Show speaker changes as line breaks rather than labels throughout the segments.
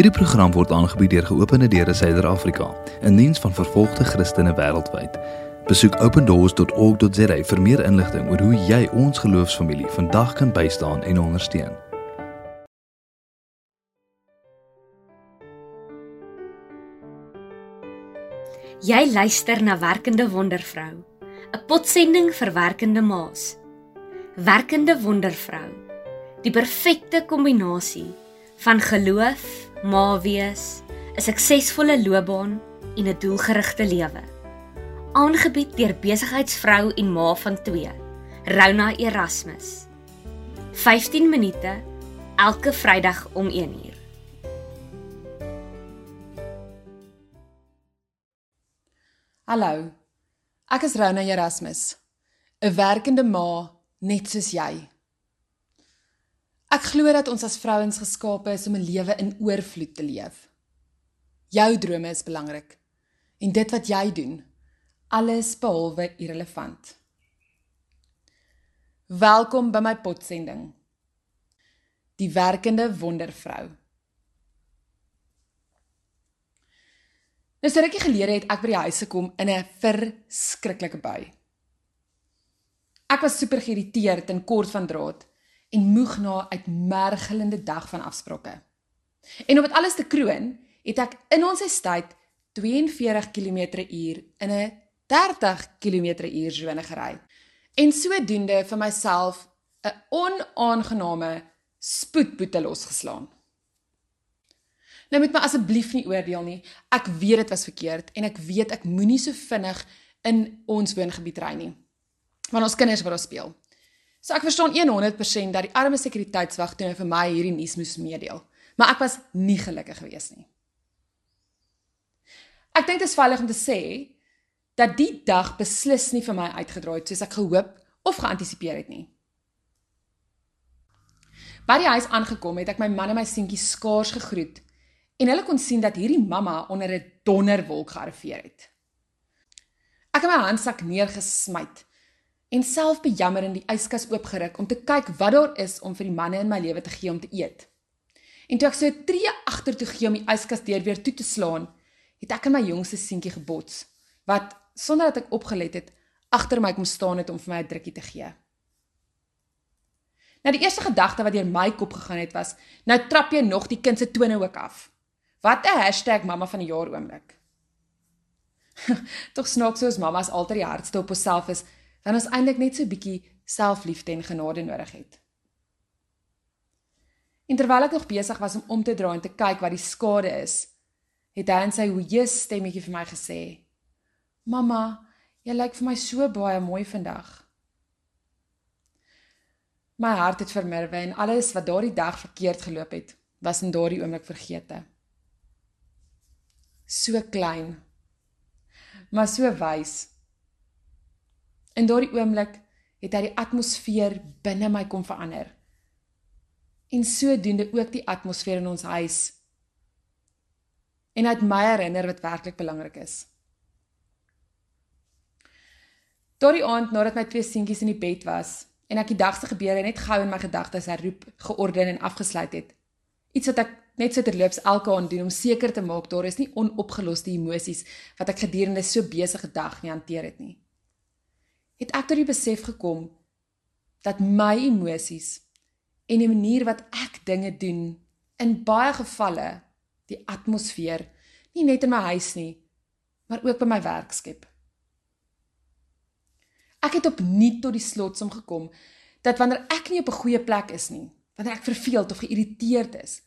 Hierdie program word aangebied deur Geopende Deure Suider-Afrika, 'n diens van vervolgde Christene wêreldwyd. Besoek opendoors.org.za vir meer inligting oor hoe jy ons geloofsfamilie vandag kan bystaan en ondersteun.
Jy luister na Werkende Wondervrou, 'n potsending vir werkende ma's. Werkende Wondervrou, die perfekte kombinasie van geloof, ma wees, 'n suksesvolle loopbaan en 'n doelgerigte lewe. Aangebied deur besigheidsvrou en ma van 2, Rona Erasmus. 15 minute elke Vrydag om 1uur.
Hallo. Ek is Rona Erasmus, 'n werkende ma net soos jy. Ek glo dat ons as vrouens geskape is om 'n lewe in oorvloed te leef. Jou drome is belangrik en dit wat jy doen, alles behalwe irrelevant. Welkom by my potsending. Die werkende wondervrou. Nou so rukkie gelede het ek by die huis gekom in 'n verskriklike bui. Ek was super geïrriteerd en kort van draad en moeg na 'n uitmergelende dag van afsprake. En om dit alles te kroon, het ek in ons estate 42 km/h in 'n 30 km/h sone gery. En sodoende vir myself 'n onaangename spoedboete losgeslaan. Nou moet my asseblief nie oordeel nie. Ek weet dit was verkeerd en ek weet ek moenie so vinnig in ons woongebied ry nie. Want ons kinders wil daar speel. So ek verstaan 100% dat die arme sekuriteitswag toe nou vir my hierdie nuus moes meedeel, maar ek was nie gelukkig gewees nie. Ek dink dit is veilig om te sê dat die dag beslis nie vir my uitgedraai het soos ek gehoop of geantisipeer het nie. By die huis aangekom het ek my man en my seentjie skaars gegroet en hulle kon sien dat hierdie mamma onder 'n donderwolk gearriveer het. Ek het my handsak neergesmyt en self bejammer in die yskas oopgeruk om te kyk wat daar is om vir die manne in my lewe te gee om te eet. En toe ek so 'n tree agtertoe gee om die yskas deur weer toe te slaan, het ek in my jongste seentjie gebots wat sonder dat ek opgelet het agter my kom staan het om vir my 'n drukkie te gee. Nou die eerste gedagte wat deur my kop gegaan het was, nou trap jy nog die kind se tone ook af. Wat 'n #mamma van die jaar oomblik. Tog snaaks soos mammas altyd die hardste op onsself is dan ons eintlik net so bietjie selfliefde en genade nodig het. En terwyl ek nog besig was om om te draai en te kyk wat die skade is, het hy in sy hoë stemmetjie vir my gesê: "Mamma, jy lyk vir my so baie mooi vandag." My hart het vermerwe en alles wat daardie dag verkeerd geloop het, was in daardie oomblik vergete. So klein, maar so wys In daardie oomblik het hy die atmosfeer binne my kom verander. En sodoende ook die atmosfeer in ons huis. En dit my herinner wat werklik belangrik is. Daardie aand nadat my twee seentjies in die bed was en ek die dag se gebeure net gou in my gedagtes herroep, georden en afgesluit het. Iets wat ek net so terloops elke aand doen om seker te maak daar is nie onopgeloste emosies wat ek gedurende so besige dag nie hanteer het nie het ek tot die besef gekom dat my emosies en die manier wat ek dinge doen in baie gevalle die atmosfeer nie net in my huis nie, maar ook by my werk skep. Ek het opnuut tot die slotsom gekom dat wanneer ek nie op 'n goeie plek is nie, wanneer ek verveeld of geïrriteerd is,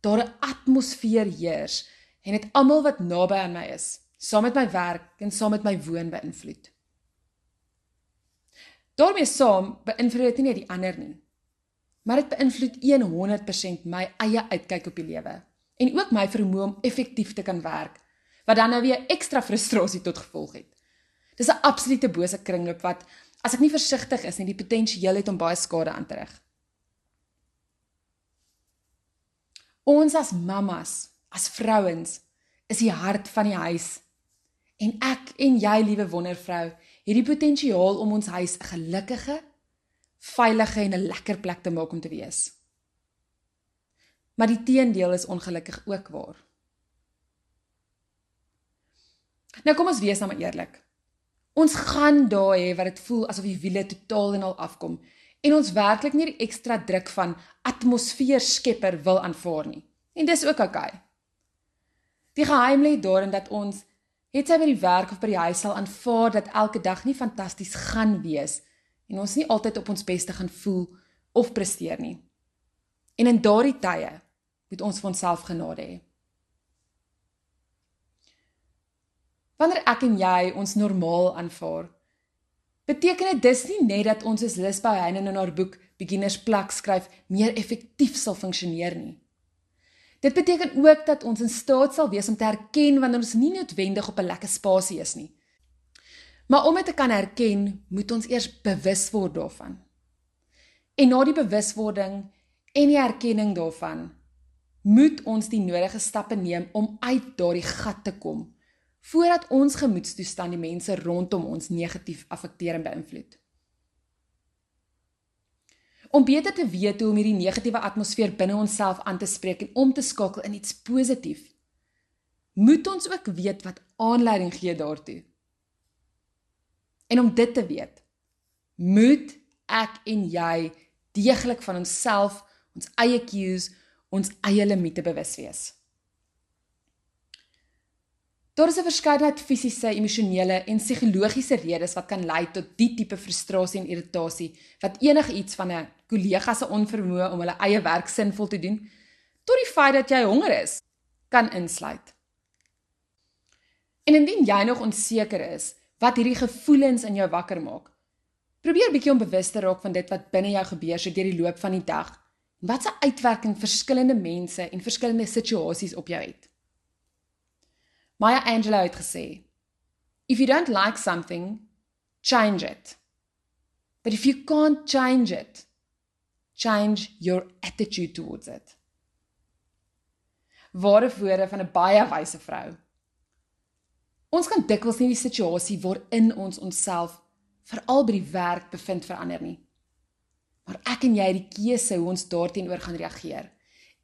daar 'n atmosfeer heers en dit almal wat naby aan my is, saam met my werk en saam met my woon beïnvloed daarmee saam beïnvloed dit nie net die ander nie. Maar dit beïnvloed 100% my eie uitkyk op die lewe en ook my vermoë om effektief te kan werk wat dan nou weer ekstra frustrasie tot gevolg het. Dis 'n absolute bose kringloop wat as ek nie versigtig is nie, die potensiaal het om baie skade aan te rig. Ons as mammas, as vrouens, is die hart van die huis. En ek en jy, liewe wondervrou, het die potensiaal om ons huis 'n gelukkige, veilige en 'n lekker plek te maak om te wees. Maar die teendeel is ongelukkig ook waar. Nou kom ons wees nou maar eerlik. Ons gaan daai hê wat dit voel asof die wiele totaal en al afkom en ons werklik nie die ekstra druk van atmosfeer skepper wil aanvaar nie. En dis ook oukei. Okay. Die geheim lê daarin dat ons het sy by die werk of by die huis sal aanvaar dat elke dag nie fantasties gaan wees en ons nie altyd op ons beste gaan voel of presteer nie. En in daardie tye moet ons vir onsself genade hê. Wanneer ek en jy ons normaal aanvaar, beteken dit dis nie net dat ons as Lis by Heinen in haar boek Beginners plak skryf meer effektief sal funksioneer nie. Dit beteken ook dat ons in staat sal wees om te herken wanneer ons nie noodwendig op 'n lekker spasie is nie. Maar om dit te kan herken, moet ons eers bewus word daarvan. En na die bewuswording en die erkenning daarvan, moet ons die nodige stappe neem om uit daardie gat te kom voordat ons gemoedstoestand die mense rondom ons negatief affekteer en beïnvloed. Om beter te weet hoe om hierdie negatiewe atmosfeer binne onsself aan te spreek en om te skakel in iets positief, moet ons ook weet wat aanleiding gee daartoe. En om dit te weet, moet ek en jy deeglik van onsself, ons eie cues, ons eie limite bewus wees. Daar is 'n verskeidenheid fisiese, emosionele en psigologiese redes wat kan lei tot die tipe frustrasie en irritasie wat enigiets van 'n kollega se onvermoë om hulle eie werk sinvol te doen tot die feit dat jy honger is kan insluit. En indien jy nog onseker is wat hierdie gevoelens in jou wakker maak, probeer bietjie om bewus te raak van dit wat binne jou gebeur so deur die loop van die dag en wat se uitwerking verskillende mense en verskillende situasies op jou het. Maya Angelou het gesê: If you don't like something, change it. But if you can't change it, change your attitude towards it. Ware woorde van 'n baie wyse vrou. Ons kan dikwels nie die situasie waarin ons onsself veral by die werk bevind verander nie. Maar ek en jy het die keuse hoe ons daarteenoor gaan reageer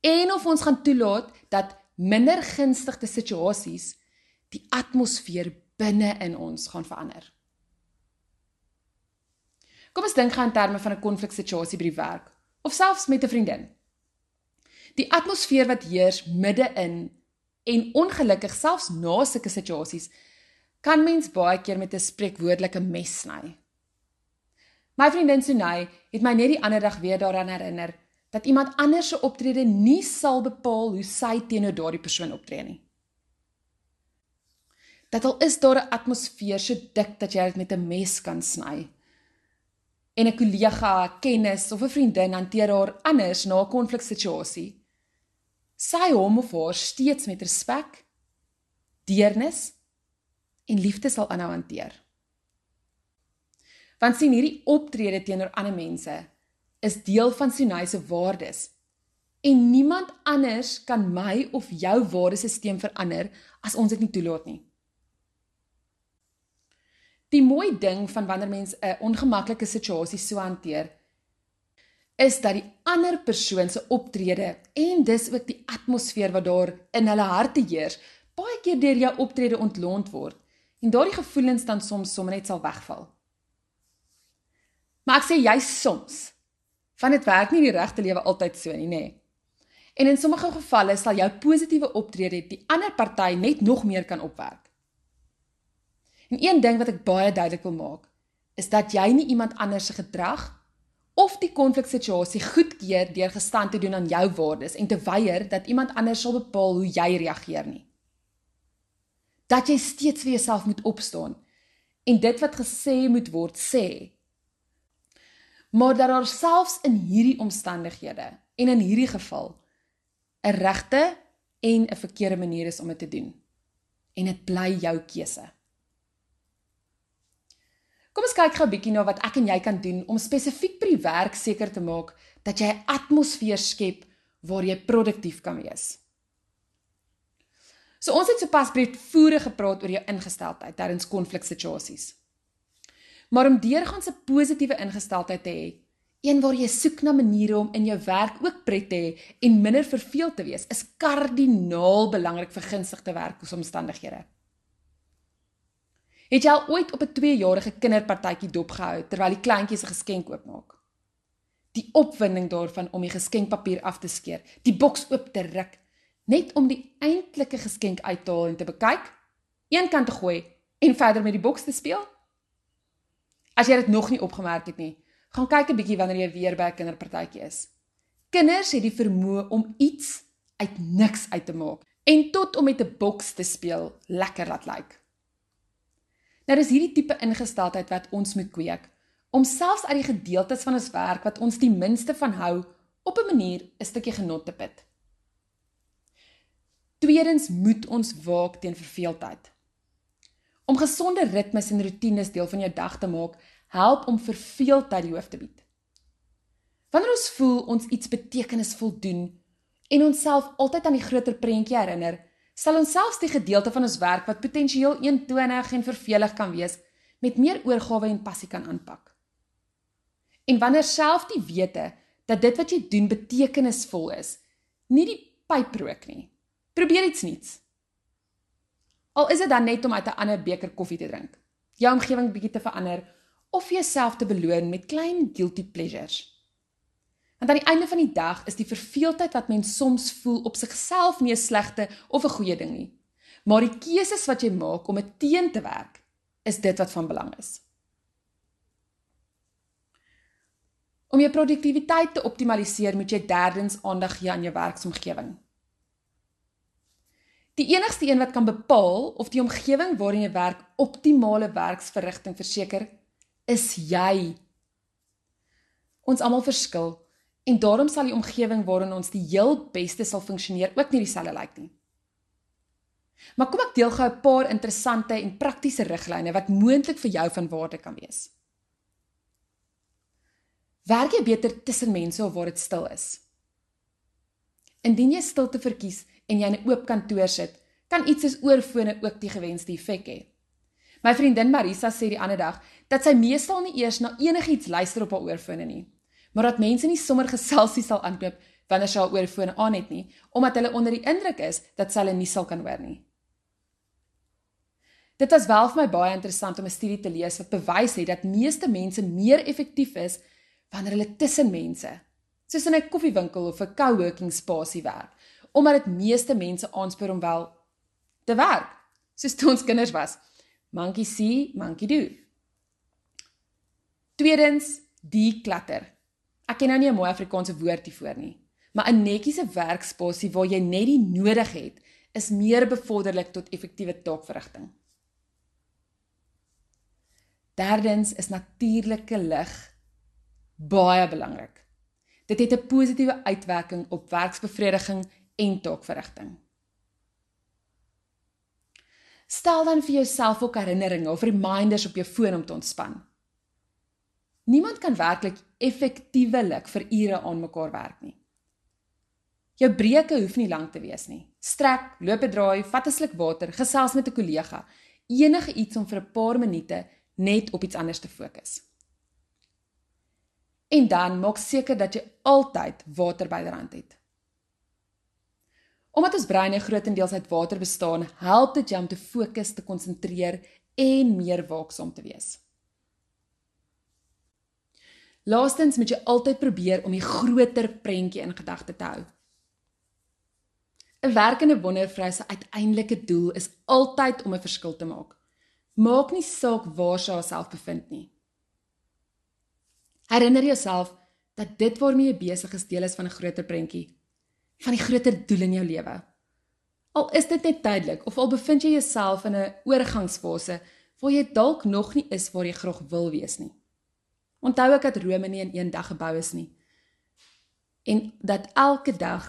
en of ons gaan toelaat dat minder gunstige situasies die atmosfeer binne in ons gaan verander. Kom ons dink gaan in terme van 'n konfliksituasie by die werk of selfs met 'n vriendin. Die atmosfeer wat heers midde-in en ongelukkig selfs na sulke situasies kan mens baie keer met 'n spreekwoordelike mes sny. My vriendin Sunay het my net die ander dag weer daaraan herinner dat iemand anders se optrede nie sal bepaal hoe sy teenoor daardie persoon optree nie dat al is daar 'n atmosfeer so dik dat jy dit met 'n mes kan sny. En 'n kollega, kennis of 'n vriendin hanteer haar anders na 'n konfliksituasie. Sy hom of haar steeds met respek, deernis en liefde sal aanhou hanteer. Want sien hierdie optrede teenoor ander mense is deel van Sinai se waardes. En niemand anders kan my of jou waardesisteem verander as ons dit nie toelaat nie. Die mooi ding van wanneer mens 'n ongemaklike situasie so hanteer, is dat die ander persoon se optrede en dis ook die atmosfeer wat daar in hulle harte heers, baie keer deur jou optrede ontlont word en daardie gevoelens dan soms sommer net sal wegval. Maar ek sê jy soms, want dit werk nie die regte lewe altyd so nie, nê. Nee. En in sommige gevalle sal jou positiewe optrede die ander party net nog meer kan opwerk. En een ding wat ek baie duidelik wil maak, is dat jy nie iemand anders se gedrag of die konfliksituasie goedkeur deur gestand te doen aan jou waardes en te weier dat iemand anders sal bepaal hoe jy reageer nie. Dat jy steeds vir jouself moet opstaan en dit wat gesê moet word sê. Maar dat daar selfs in hierdie omstandighede en in hierdie geval 'n regte en 'n verkeerde manier is om dit te doen. En dit bly jou keuse. Kom ons kyk gou 'n bietjie na wat ek en jy kan doen om spesifiek by die werk seker te maak dat jy 'n atmosfeer skep waar jy produktief kan wees. So ons het sopas breedvoerig gepraat oor jou ingesteldheid tydens konfliksituasies. Maar om deurgangs 'n positiewe ingesteldheid te hê Een waar jy soek na maniere om in jou werk ook pret te hê en minder verveeld te wees, is kardinaal belangrik vir gunstige werkomstandighede. Het jy al ooit op 'n 2-jarige kinderpartytjie dopgehou terwyl die kleintjies 'n geskenk oopmaak? Die opwinding daarvan om die geskenkpapier af te skeer, die boks oop te ruk, net om die eintlike geskenk uit te haal en te bekyk, een kant te gooi en verder met die boks te speel? As jy dit nog nie opgemerk het nie, gaan kyk 'n bietjie wanneer jy weer by 'n kinderpartytjie is. Kinders het die vermoë om iets uit niks uit te maak en tot om met 'n boks te speel lekker laat lyk. Nou dis hierdie tipe ingesteldheid wat ons moet kweek om selfs uit die gedeeltes van ons werk wat ons die minste van hou op 'n manier 'n stukkie genot te put. Tweedens moet ons waak teen verveeldheid. Om gesonde ritmes en rotines deel van jou dag te maak, help om verveeldheid die hoof te bied. Wanneer ons voel ons iets betekenisvol doen en onsself altyd aan die groter prentjie herinner, sal ons selfs die gedeelte van ons werk wat potensieel eentonig en vervelig kan wees, met meer oorgawe en passie kan aanpak. En wanneer self die wete dat dit wat jy doen betekenisvol is, nie die pyp rook nie. Probeer iets nuuts. Al is dit dan net om uit 'n ander beker koffie te drink, jou omgewing bietjie te verander of jouself te beloon met klein guilty pleasures. Want aan die einde van die dag is die verveeldheid wat mens soms voel op sigself nie 'n slegte of 'n goeie ding nie. Maar die keuses wat jy maak om dit teen te werk, is dit wat van belang is. Om jou produktiwiteit te optimaliseer, moet jy derdens aandag gee aan jou werksomgewing. Die enigste een wat kan bepaal of die omgewing waarin jy werk optimale werksverrigting verseker, is jy. Ons almal verskil en daarom sal die omgewing waarin ons die heel beste sal funksioneer ook nie dieselfde lyk nie. Maar kom ek deel gou 'n paar interessante en praktiese riglyne wat moontlik vir jou van waarde kan wees. Werk jy beter tussen mense of waar dit stil is? Indien jy stilte verkies en jy in 'n oop kantoor sit, kan iets soos oorfone ook die gewenste effek hê. My vriendin Marisa sê die ander dag dat sy meestal nie eers na enigiets luister op haar oorfone nie, maar dat mense nie sommer geselsie sal aankoop wanneer sy haar oorfone aan het nie, omdat hulle onder die indruk is dat sy hulle nie sal kan hoor nie. Dit was wel vir my baie interessant om 'n studie te lees wat bewys het dat meeste mense meer effektief is wanneer hulle tussen mense, soos in 'n koffiewinkel of 'n coworking spasie werk, omdat dit meeste mense aanspoor om wel te werk, soos toe ons kinders was. Monkey see, monkey do. Tweedens, die klatter. Ek ken nou nie 'n mooi Afrikaanse woord hiervoor nie, maar 'n netjiese werkspasie waar jy net die nodig het, is meer bevorderlik tot effektiewe taakverrigting. Derdens is natuurlike lig baie belangrik. Dit het 'n positiewe uitwerking op werksbevrediging en taakverrigting. Stel dan vir jouself ook herinneringe of reminders op jou foon om te ontspan. Niemand kan werklik effektiewelik vir ure aan mekaar werk nie. Jou breuke hoef nie lank te wees nie. Strek, loop 'n draai, vat 'n sluk water, gesels met 'n kollega, enige iets om vir 'n paar minute net op iets anders te fokus. En dan maak seker dat jy altyd water byderhand het. Omdat ons breine grootendeels uit water bestaan, help dit jou om te fokus, te konsentreer en meer waaksaam te wees. Laastens moet jy altyd probeer om die groter prentjie in gedagte te hou. 'n Werkende wondervrou se uiteindelike doel is altyd om 'n verskil te maak. Maak nie saak waar sy haarself bevind nie. Herinner jouself dat dit waarmee jy besig is deel is van 'n groter prentjie van die groter doel in jou lewe. Al is dit net tydelik of al bevind jy jouself in 'n oorgangsfase waar jy dalk nog nie is waar jy graag wil wees nie. Onthou ek dat Rome nie in een dag gebou is nie. En dat elke dag,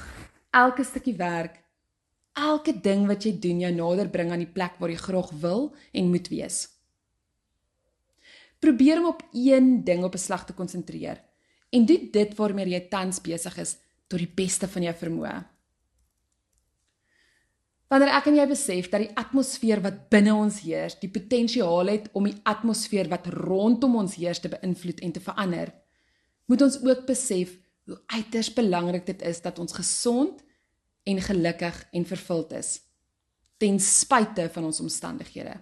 elke stukkie werk, elke ding wat jy doen jou nader bring aan die plek waar jy graag wil en moet wees. Probeer om op een ding op 'n slag te konsentreer en doen dit waarmee jy tans besig is tot die beste van jou vermoë. Wanneer ek en jy besef dat die atmosfeer wat binne ons heers, die potensiaal het om die atmosfeer wat rondom ons heers te beïnvloed en te verander, moet ons ook besef hoe uiters belangrik dit is dat ons gesond en gelukkig en vervuld is ten spyte van ons omstandighede.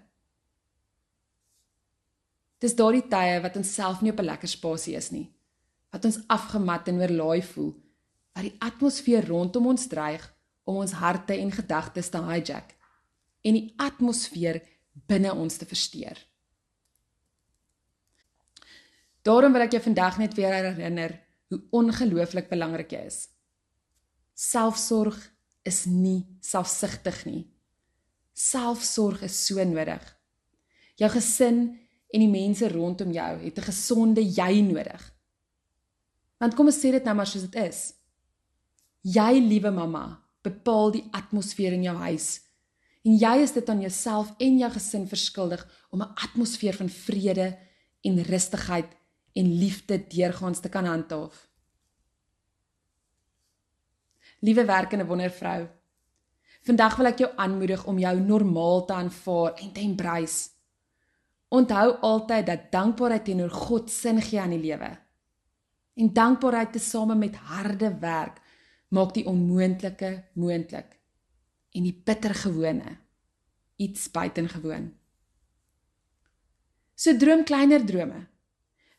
Dis daardie tye wat ons self nie op 'n lekker spasie is nie, wat ons afgemat en oorlaai voel, wat die atmosfeer rondom ons dreig om ons harte en gedagtes te hijack en die atmosfeer binne ons te versteur. Daarom wil ek jou vandag net weer herinner hoe ongelooflik belangrik jy is. Selfsorg is nie selfsugtig nie. Selfsorg is so nodig. Jou gesin en die mense rondom jou het 'n gesonde jy nodig. Want kom ons sê dit nou maar soos dit is. Jy, liewe mamma, bepaal die atmosfeer in jou huis. En jy is dit aan jouself en jou gesin verskuldig om 'n atmosfeer van vrede en rustigheid en liefde deurgaans te kan handhaaf. Liewe werkende wondervrou, vandag wil ek jou aanmoedig om jou normaal te aanvaar en te embrace. Onthou altyd dat dankbaarheid teenoor God sin gee aan die lewe. En dankbaarheid tesame met harde werk maak die onmoontlike moontlik en die bittergewone iets buitengewoon. So droom kleiner drome.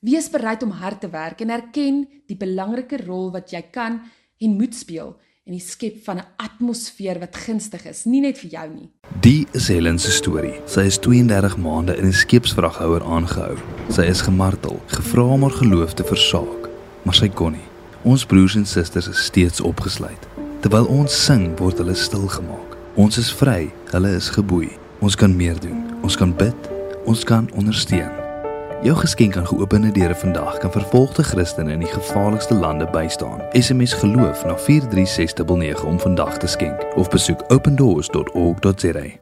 Wees bereid om hard te werk en erken die belangrike rol wat jy kan en moet speel in die skep van 'n atmosfeer wat gunstig is, nie net vir jou nie.
Die is Helen se storie. Sy is 32 maande in 'n skeepsvraghouer aangehou. Sy is gemartel, gevra om haar geloof te versaak, maar sy kon nie. Ons broers en susters is steeds opgesluit. Terwyl ons sing, word hulle stil gemaak. Ons is vry, hulle is geboei. Ons kan meer doen. Ons kan bid, ons kan ondersteun. Jou geskenk aan geopende deure vandag kan vervolgde Christene in die gevaarlikste lande bystaan. SMS geloof na 43699 om vandag te skenk of besoek opendoors.org.za.